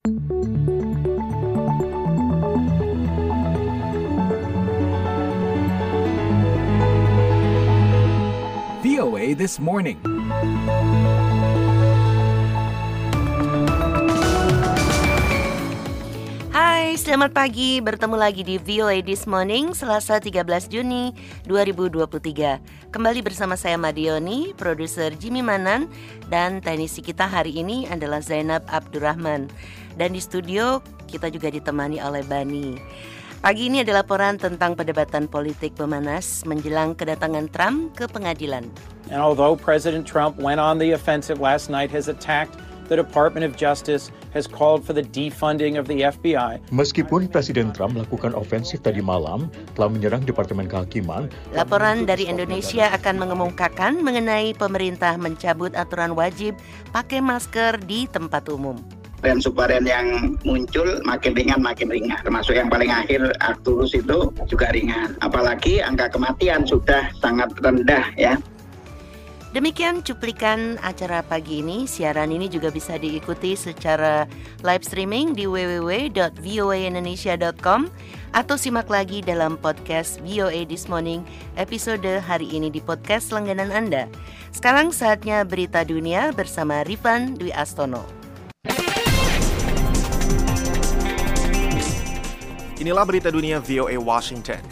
VOA This Morning. Hai, selamat pagi. Bertemu lagi di VOA This Morning, Selasa 13 Juni 2023. Kembali bersama saya Madioni, produser Jimmy Manan, dan teknisi kita hari ini adalah Zainab Abdurrahman. Dan di studio kita juga ditemani oleh Bani. Pagi ini ada laporan tentang perdebatan politik pemanas menjelang kedatangan Trump ke pengadilan. And although President Trump went on the offensive last night, has attacked the Department of Justice, has called for the defunding of the FBI. Meskipun Presiden Trump melakukan ofensif tadi malam, telah menyerang Departemen Kehakiman. Laporan dari Indonesia akan mengemukakan mengenai pemerintah mencabut aturan wajib pakai masker di tempat umum. Dan subvarian yang muncul makin ringan makin ringan termasuk yang paling akhir Arcturus itu juga ringan apalagi angka kematian sudah sangat rendah ya Demikian cuplikan acara pagi ini. Siaran ini juga bisa diikuti secara live streaming di www.voaindonesia.com atau simak lagi dalam podcast VOA This Morning episode hari ini di podcast langganan Anda. Sekarang saatnya berita dunia bersama Rifan Dwi Astono. Inilah berita dunia VOA Washington.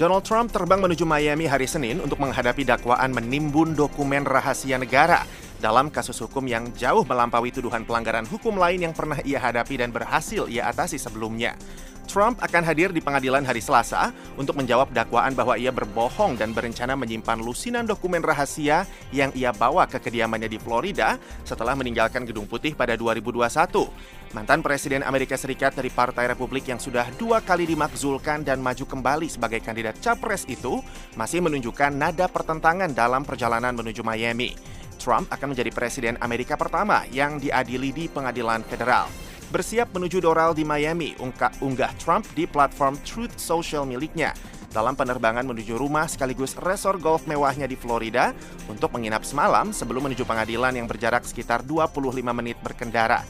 Donald Trump terbang menuju Miami hari Senin untuk menghadapi dakwaan menimbun dokumen rahasia negara dalam kasus hukum yang jauh melampaui tuduhan pelanggaran hukum lain yang pernah ia hadapi dan berhasil ia atasi sebelumnya. Trump akan hadir di pengadilan hari Selasa untuk menjawab dakwaan bahwa ia berbohong dan berencana menyimpan lusinan dokumen rahasia yang ia bawa ke kediamannya di Florida setelah meninggalkan Gedung Putih pada 2021. Mantan Presiden Amerika Serikat dari Partai Republik yang sudah dua kali dimakzulkan dan maju kembali sebagai kandidat capres itu masih menunjukkan nada pertentangan dalam perjalanan menuju Miami. Trump akan menjadi presiden Amerika pertama yang diadili di pengadilan federal bersiap menuju Doral di Miami, unggah, Trump di platform Truth Social miliknya dalam penerbangan menuju rumah sekaligus resor golf mewahnya di Florida untuk menginap semalam sebelum menuju pengadilan yang berjarak sekitar 25 menit berkendara.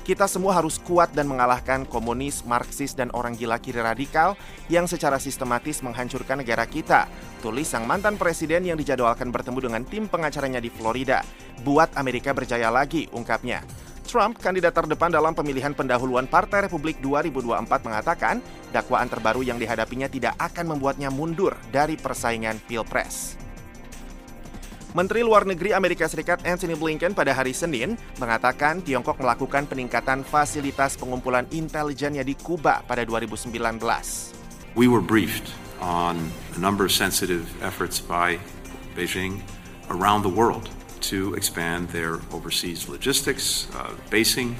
Kita semua harus kuat dan mengalahkan komunis, marxis, dan orang gila kiri radikal yang secara sistematis menghancurkan negara kita. Tulis sang mantan presiden yang dijadwalkan bertemu dengan tim pengacaranya di Florida. Buat Amerika berjaya lagi, ungkapnya. Trump, kandidat terdepan dalam pemilihan pendahuluan Partai Republik 2024 mengatakan dakwaan terbaru yang dihadapinya tidak akan membuatnya mundur dari persaingan Pilpres. Menteri Luar Negeri Amerika Serikat Anthony Blinken pada hari Senin mengatakan Tiongkok melakukan peningkatan fasilitas pengumpulan intelijennya di Kuba pada 2019. We were briefed on a number of sensitive efforts by Beijing around the world to expand their overseas logistics, uh, basing.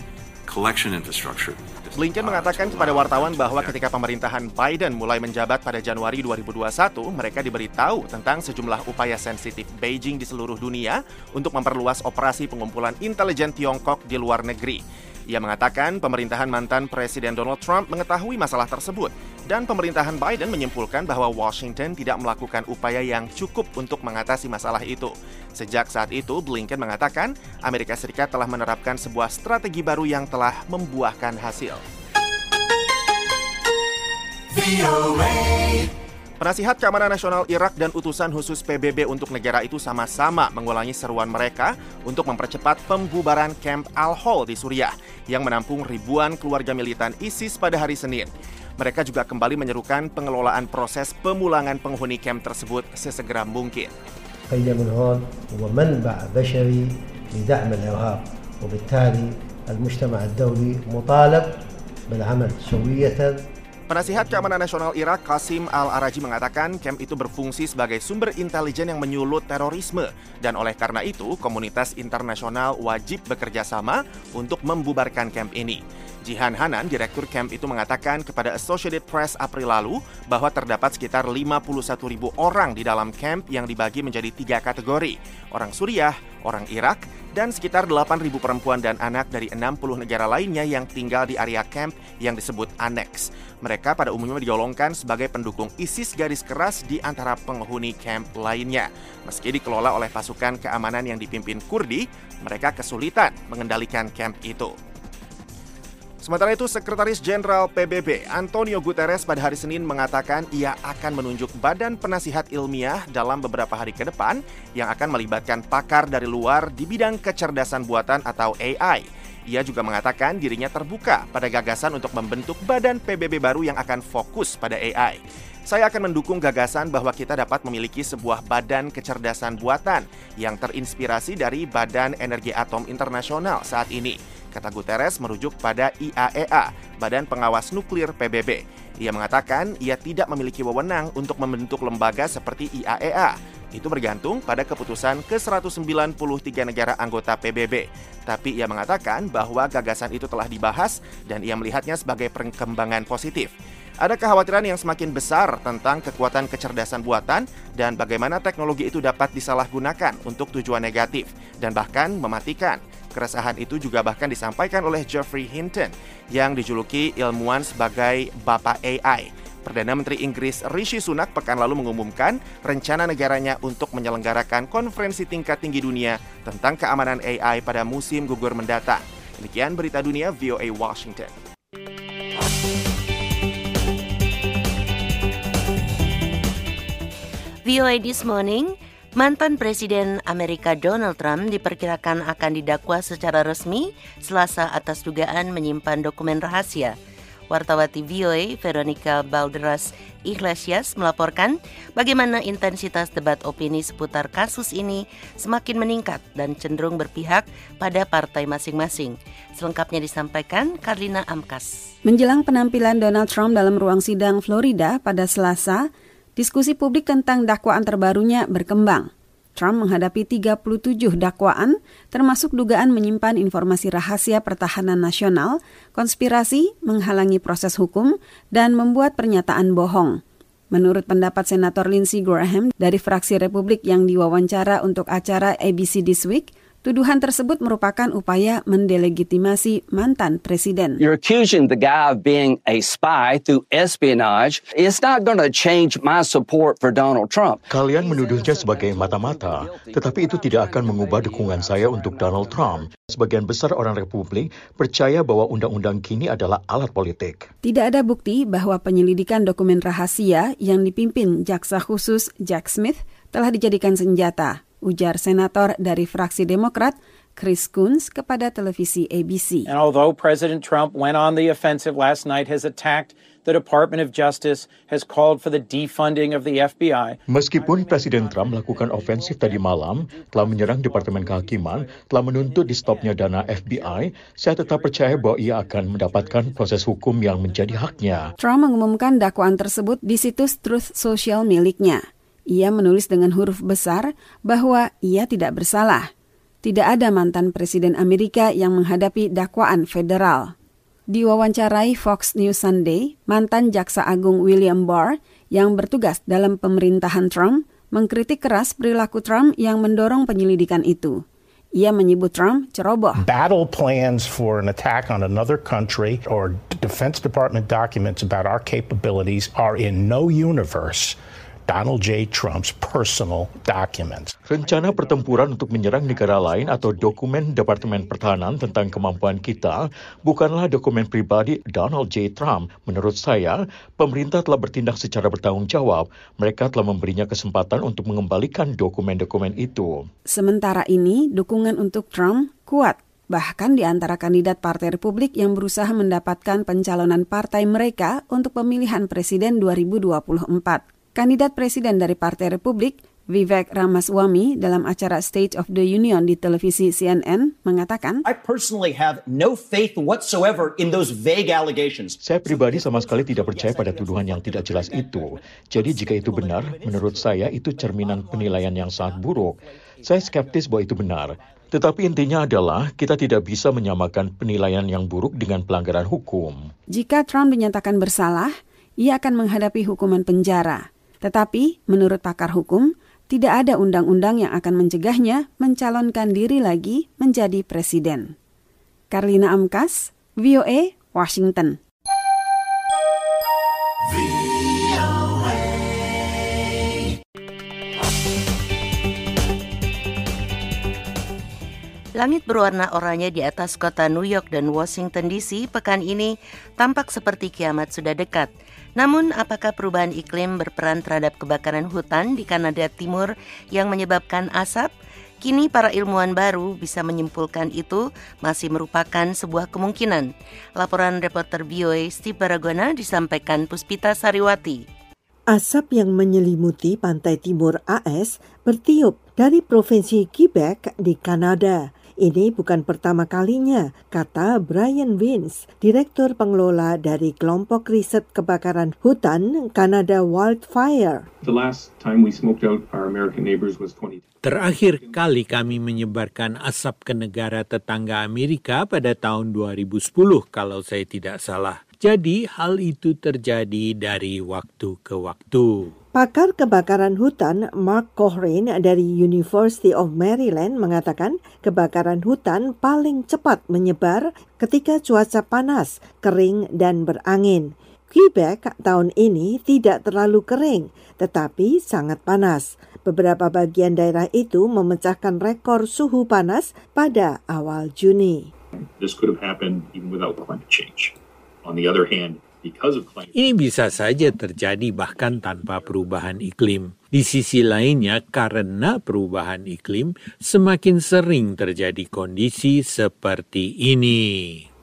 Blinken mengatakan kepada wartawan bahwa ketika pemerintahan Biden mulai menjabat pada Januari 2021, mereka diberitahu tentang sejumlah upaya sensitif Beijing di seluruh dunia untuk memperluas operasi pengumpulan intelijen Tiongkok di luar negeri. Ia mengatakan pemerintahan mantan Presiden Donald Trump mengetahui masalah tersebut dan pemerintahan Biden menyimpulkan bahwa Washington tidak melakukan upaya yang cukup untuk mengatasi masalah itu. Sejak saat itu, Blinken mengatakan Amerika Serikat telah menerapkan sebuah strategi baru yang telah membuahkan hasil. Penasihat Keamanan Nasional Irak dan utusan khusus PBB untuk negara itu sama-sama mengulangi seruan mereka untuk mempercepat pembubaran Camp Al-Hol di Suriah yang menampung ribuan keluarga militan ISIS pada hari Senin. Mereka juga kembali menyerukan pengelolaan proses pemulangan penghuni camp tersebut sesegera mungkin. فهي من هون هو منبع بشري لدعم الإرهاب وبالتالي المجتمع الدولي مطالب بالعمل سوية Penasihat Keamanan Nasional Irak Qasim Al-Araji mengatakan camp itu berfungsi sebagai sumber intelijen yang menyulut terorisme dan oleh karena itu komunitas internasional wajib bekerja sama untuk membubarkan camp ini. Jihan Hanan, direktur camp itu mengatakan kepada Associated Press April lalu bahwa terdapat sekitar 51 ribu orang di dalam camp yang dibagi menjadi tiga kategori, orang Suriah, orang Irak, dan sekitar 8.000 perempuan dan anak dari 60 negara lainnya yang tinggal di area camp yang disebut annex. Mereka pada umumnya digolongkan sebagai pendukung ISIS garis keras di antara penghuni camp lainnya. Meski dikelola oleh pasukan keamanan yang dipimpin Kurdi, mereka kesulitan mengendalikan camp itu. Sementara itu, Sekretaris Jenderal PBB Antonio Guterres pada hari Senin mengatakan ia akan menunjuk badan penasihat ilmiah dalam beberapa hari ke depan yang akan melibatkan pakar dari luar di bidang kecerdasan buatan atau AI. Ia juga mengatakan dirinya terbuka pada gagasan untuk membentuk badan PBB baru yang akan fokus pada AI. Saya akan mendukung gagasan bahwa kita dapat memiliki sebuah badan kecerdasan buatan yang terinspirasi dari Badan Energi Atom Internasional saat ini kata Guterres merujuk pada IAEA, Badan Pengawas Nuklir PBB. Ia mengatakan ia tidak memiliki wewenang untuk membentuk lembaga seperti IAEA. Itu bergantung pada keputusan ke-193 negara anggota PBB. Tapi ia mengatakan bahwa gagasan itu telah dibahas dan ia melihatnya sebagai perkembangan positif. Ada kekhawatiran yang semakin besar tentang kekuatan kecerdasan buatan dan bagaimana teknologi itu dapat disalahgunakan untuk tujuan negatif dan bahkan mematikan. Keresahan itu juga bahkan disampaikan oleh Geoffrey Hinton yang dijuluki ilmuwan sebagai Bapak AI. Perdana Menteri Inggris Rishi Sunak pekan lalu mengumumkan rencana negaranya untuk menyelenggarakan konferensi tingkat tinggi dunia tentang keamanan AI pada musim gugur mendatang. Demikian berita dunia VOA Washington. VOA This Morning, Mantan Presiden Amerika Donald Trump diperkirakan akan didakwa secara resmi Selasa atas dugaan menyimpan dokumen rahasia. Wartawati VOA Veronica Balderas Iglesias melaporkan bagaimana intensitas debat opini seputar kasus ini semakin meningkat dan cenderung berpihak pada partai masing-masing. Selengkapnya disampaikan Karlina Amkas. Menjelang penampilan Donald Trump dalam ruang sidang Florida pada Selasa, Diskusi publik tentang dakwaan terbarunya berkembang. Trump menghadapi 37 dakwaan, termasuk dugaan menyimpan informasi rahasia pertahanan nasional, konspirasi, menghalangi proses hukum, dan membuat pernyataan bohong. Menurut pendapat Senator Lindsey Graham dari fraksi Republik yang diwawancara untuk acara ABC This Week, Tuduhan tersebut merupakan upaya mendelegitimasi mantan presiden. You're accusing the guy of being a spy through espionage. It's not going to change my support for Donald Trump. Kalian menuduhnya sebagai mata-mata, tetapi itu tidak akan mengubah dukungan saya untuk Donald Trump. Sebagian besar orang Republik percaya bahwa undang-undang kini adalah alat politik. Tidak ada bukti bahwa penyelidikan dokumen rahasia yang dipimpin Jaksa Khusus Jack Smith telah dijadikan senjata ujar senator dari fraksi Demokrat Chris Coons kepada televisi ABC. And although President Trump went on the offensive last night, has attacked the Department of Justice, has called for the defunding of the FBI. Meskipun Presiden Trump melakukan ofensif tadi malam, telah menyerang Departemen Kehakiman, telah menuntut di stopnya dana FBI, saya tetap percaya bahwa ia akan mendapatkan proses hukum yang menjadi haknya. Trump mengumumkan dakwaan tersebut di situs Truth Social miliknya. Ia menulis dengan huruf besar bahwa ia tidak bersalah. Tidak ada mantan presiden Amerika yang menghadapi dakwaan federal. Diwawancarai Fox News Sunday, mantan Jaksa Agung William Barr yang bertugas dalam pemerintahan Trump mengkritik keras perilaku Trump yang mendorong penyelidikan itu. Ia menyebut Trump ceroboh. Battle plans for an attack on another country or Defense Department documents about our capabilities are in no universe Donald J. Trump's personal documents. Rencana pertempuran untuk menyerang negara lain atau dokumen Departemen Pertahanan tentang kemampuan kita bukanlah dokumen pribadi Donald J. Trump. Menurut saya, pemerintah telah bertindak secara bertanggung jawab. Mereka telah memberinya kesempatan untuk mengembalikan dokumen-dokumen itu. Sementara ini, dukungan untuk Trump kuat bahkan di antara kandidat Partai Republik yang berusaha mendapatkan pencalonan partai mereka untuk pemilihan presiden 2024. Kandidat presiden dari Partai Republik, Vivek Ramaswamy dalam acara State of the Union di televisi CNN mengatakan, I personally have no faith whatsoever in those vague allegations. Saya pribadi sama sekali tidak percaya pada tuduhan yang tidak jelas itu. Jadi jika itu benar, menurut saya itu cerminan penilaian yang sangat buruk. Saya skeptis bahwa itu benar. Tetapi intinya adalah kita tidak bisa menyamakan penilaian yang buruk dengan pelanggaran hukum. Jika Trump dinyatakan bersalah, ia akan menghadapi hukuman penjara. Tetapi, menurut pakar hukum, tidak ada undang-undang yang akan mencegahnya mencalonkan diri lagi menjadi presiden. Karlina Amkas, VOA, Washington. Langit berwarna oranye di atas kota New York dan Washington DC pekan ini tampak seperti kiamat sudah dekat. Namun, apakah perubahan iklim berperan terhadap kebakaran hutan di Kanada Timur yang menyebabkan asap? Kini para ilmuwan baru bisa menyimpulkan itu masih merupakan sebuah kemungkinan. Laporan reporter VOA Steve Baragona disampaikan Puspita Sariwati. Asap yang menyelimuti pantai timur AS bertiup dari Provinsi Quebec di Kanada. Ini bukan pertama kalinya, kata Brian Vince, Direktur Pengelola dari kelompok riset kebakaran hutan Canada Wildfire. The last time we smoked out our American neighbors was 20. Terakhir kali kami menyebarkan asap ke negara tetangga Amerika pada tahun 2010 kalau saya tidak salah. Jadi hal itu terjadi dari waktu ke waktu. Pakar kebakaran hutan Mark Cohran dari University of Maryland mengatakan kebakaran hutan paling cepat menyebar ketika cuaca panas, kering, dan berangin. Quebec tahun ini tidak terlalu kering, tetapi sangat panas. Beberapa bagian daerah itu memecahkan rekor suhu panas pada awal Juni. This could have happened even without climate change. On the other hand, ini bisa saja terjadi bahkan tanpa perubahan iklim. Di sisi lainnya, karena perubahan iklim, semakin sering terjadi kondisi seperti ini.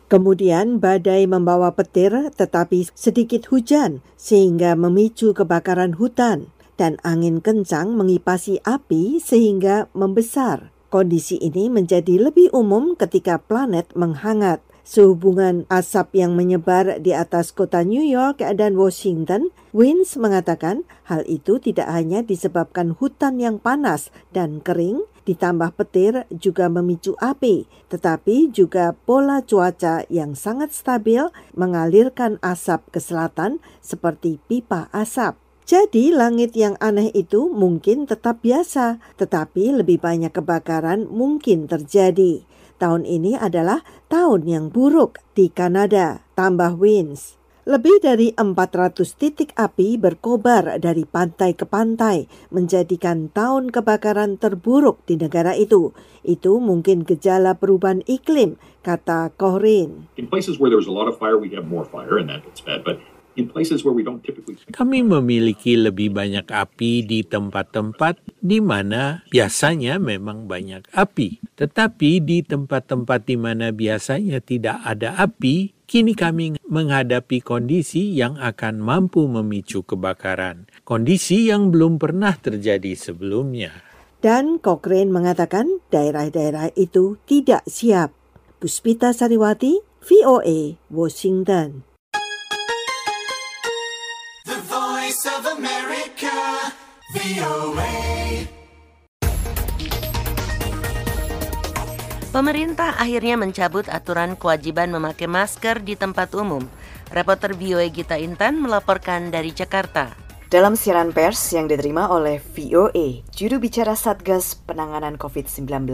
Kemudian badai membawa petir tetapi sedikit hujan sehingga memicu kebakaran hutan dan angin kencang mengipasi api sehingga membesar. Kondisi ini menjadi lebih umum ketika planet menghangat. Sehubungan asap yang menyebar di atas kota New York dan Washington, Wins mengatakan hal itu tidak hanya disebabkan hutan yang panas dan kering, ditambah petir juga memicu api, tetapi juga pola cuaca yang sangat stabil mengalirkan asap ke selatan seperti pipa asap. Jadi langit yang aneh itu mungkin tetap biasa, tetapi lebih banyak kebakaran mungkin terjadi. Tahun ini adalah tahun yang buruk di Kanada, tambah Winds. Lebih dari 400 titik api berkobar dari pantai ke pantai, menjadikan tahun kebakaran terburuk di negara itu. Itu mungkin gejala perubahan iklim, kata Corin. In places where there's a lot of fire, we have more fire, and that's bad. But kami memiliki lebih banyak api di tempat-tempat di mana biasanya memang banyak api. Tetapi di tempat-tempat di mana biasanya tidak ada api, kini kami menghadapi kondisi yang akan mampu memicu kebakaran. Kondisi yang belum pernah terjadi sebelumnya. Dan Cochrane mengatakan daerah-daerah itu tidak siap. Puspita Sariwati, VOA, Washington. Pemerintah akhirnya mencabut aturan kewajiban memakai masker di tempat umum. Reporter VOA Gita Intan melaporkan dari Jakarta. Dalam siaran pers yang diterima oleh VOA, juru bicara Satgas Penanganan COVID-19,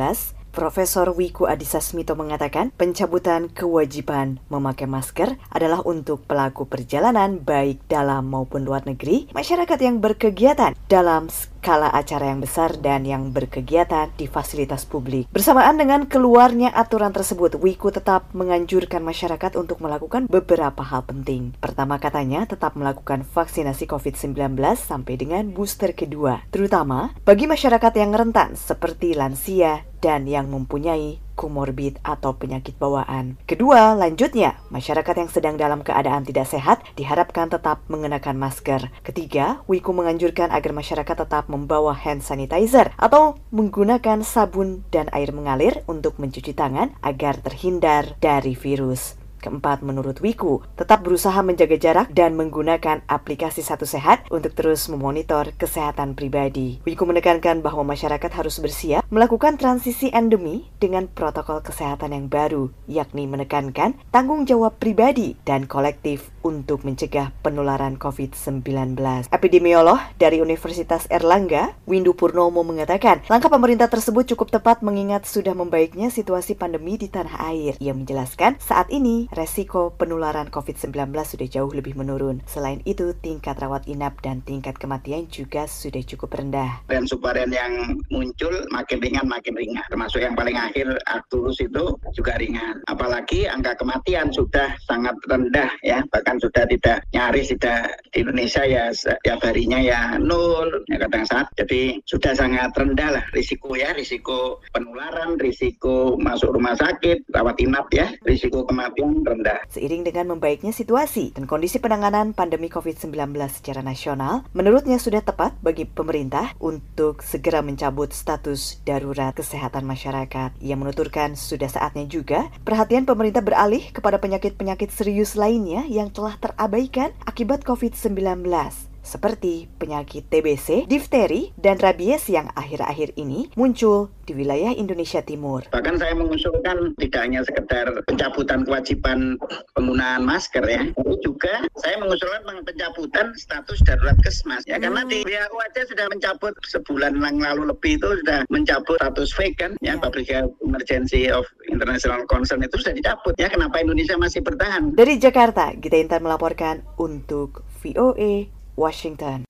Profesor Wiku Adhisa Smito mengatakan pencabutan kewajiban memakai masker adalah untuk pelaku perjalanan baik dalam maupun luar negeri, masyarakat yang berkegiatan dalam skala acara yang besar dan yang berkegiatan di fasilitas publik. Bersamaan dengan keluarnya aturan tersebut, Wiku tetap menganjurkan masyarakat untuk melakukan beberapa hal penting. Pertama katanya tetap melakukan vaksinasi COVID-19 sampai dengan booster kedua, terutama bagi masyarakat yang rentan seperti lansia dan yang mempunyai komorbid atau penyakit bawaan. Kedua, lanjutnya, masyarakat yang sedang dalam keadaan tidak sehat diharapkan tetap mengenakan masker. Ketiga, Wiku menganjurkan agar masyarakat tetap membawa hand sanitizer atau menggunakan sabun dan air mengalir untuk mencuci tangan agar terhindar dari virus. Keempat, menurut Wiku, tetap berusaha menjaga jarak dan menggunakan aplikasi Satu Sehat untuk terus memonitor kesehatan pribadi. Wiku menekankan bahwa masyarakat harus bersiap melakukan transisi endemi dengan protokol kesehatan yang baru, yakni menekankan tanggung jawab pribadi dan kolektif untuk mencegah penularan COVID-19. Epidemiolog dari Universitas Erlangga, Windu Purnomo mengatakan, langkah pemerintah tersebut cukup tepat mengingat sudah membaiknya situasi pandemi di tanah air. Ia menjelaskan, saat ini resiko penularan COVID-19 sudah jauh lebih menurun. Selain itu, tingkat rawat inap dan tingkat kematian juga sudah cukup rendah. Dan subvarian yang muncul makin ringan makin ringan. Termasuk yang paling akhir Arcturus itu juga ringan. Apalagi angka kematian sudah sangat rendah ya, bahkan sudah tidak nyaris tidak di Indonesia ya setiap harinya ya nol ya kadang saat. Jadi sudah sangat rendah lah risiko ya risiko penularan risiko masuk rumah sakit rawat inap ya risiko kematian rendah. Seiring dengan membaiknya situasi dan kondisi penanganan pandemi COVID-19 secara nasional menurutnya sudah tepat bagi pemerintah untuk segera mencabut status darurat kesehatan masyarakat. Yang menuturkan sudah saatnya juga perhatian pemerintah beralih kepada penyakit-penyakit serius lainnya yang telah terabaikan akibat COVID-19 seperti penyakit TBC, difteri, dan rabies yang akhir-akhir ini muncul di wilayah Indonesia Timur. Bahkan saya mengusulkan tidak hanya sekedar pencabutan kewajiban penggunaan masker ya, tapi juga saya mengusulkan pencabutan status darurat kesmas ya, hmm. karena di WHO aja sudah mencabut sebulan yang lalu lebih itu sudah mencabut status kan, ya, ya. Public Health Emergency of International Concern itu sudah dicabut ya, kenapa Indonesia masih bertahan? Dari Jakarta, Gita Intan melaporkan untuk VOA Washington.